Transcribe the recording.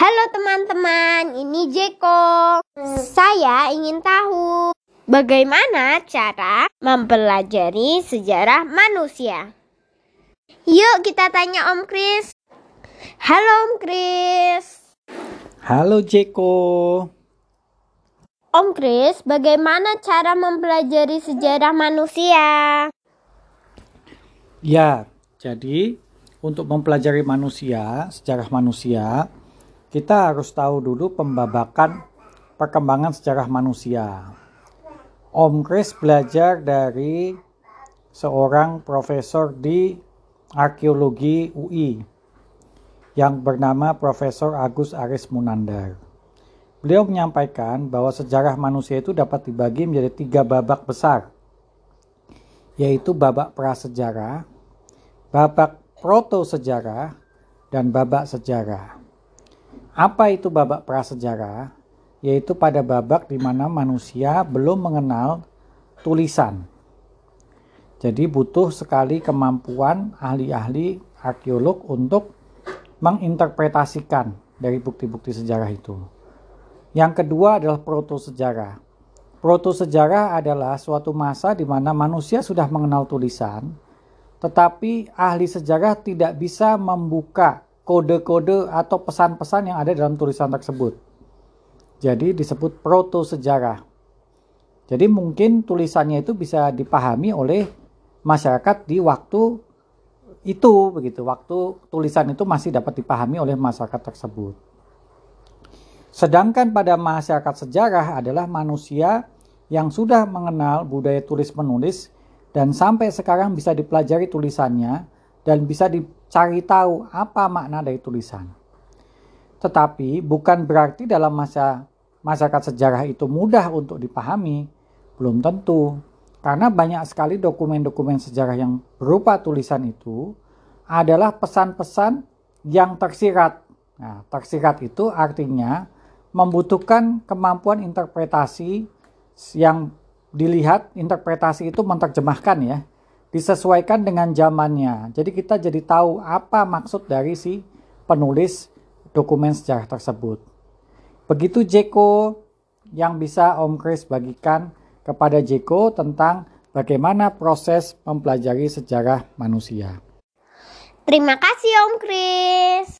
Halo teman-teman, ini Jeko. Saya ingin tahu bagaimana cara mempelajari sejarah manusia. Yuk kita tanya Om Kris. Halo Om Kris. Halo Jeko. Om Kris, bagaimana cara mempelajari sejarah manusia? Ya, jadi untuk mempelajari manusia, sejarah manusia, kita harus tahu dulu pembabakan perkembangan sejarah manusia. Om Kris belajar dari seorang profesor di arkeologi UI yang bernama Profesor Agus Aris Munandar. Beliau menyampaikan bahwa sejarah manusia itu dapat dibagi menjadi tiga babak besar, yaitu babak prasejarah, babak proto-sejarah, dan babak sejarah. Apa itu babak prasejarah? Yaitu pada babak di mana manusia belum mengenal tulisan. Jadi butuh sekali kemampuan ahli-ahli arkeolog untuk menginterpretasikan dari bukti-bukti sejarah itu. Yang kedua adalah proto-sejarah. Proto-sejarah adalah suatu masa di mana manusia sudah mengenal tulisan, tetapi ahli sejarah tidak bisa membuka kode-kode atau pesan-pesan yang ada dalam tulisan tersebut. Jadi disebut proto-sejarah. Jadi mungkin tulisannya itu bisa dipahami oleh masyarakat di waktu itu begitu, waktu tulisan itu masih dapat dipahami oleh masyarakat tersebut. Sedangkan pada masyarakat sejarah adalah manusia yang sudah mengenal budaya tulis menulis dan sampai sekarang bisa dipelajari tulisannya dan bisa dicari tahu apa makna dari tulisan. Tetapi bukan berarti dalam masa masyarakat sejarah itu mudah untuk dipahami, belum tentu. Karena banyak sekali dokumen-dokumen sejarah yang berupa tulisan itu adalah pesan-pesan yang tersirat. Nah, tersirat itu artinya membutuhkan kemampuan interpretasi yang dilihat interpretasi itu menerjemahkan ya disesuaikan dengan zamannya. Jadi kita jadi tahu apa maksud dari si penulis dokumen sejarah tersebut. Begitu Jeko yang bisa Om Chris bagikan kepada Jeko tentang bagaimana proses mempelajari sejarah manusia. Terima kasih Om Chris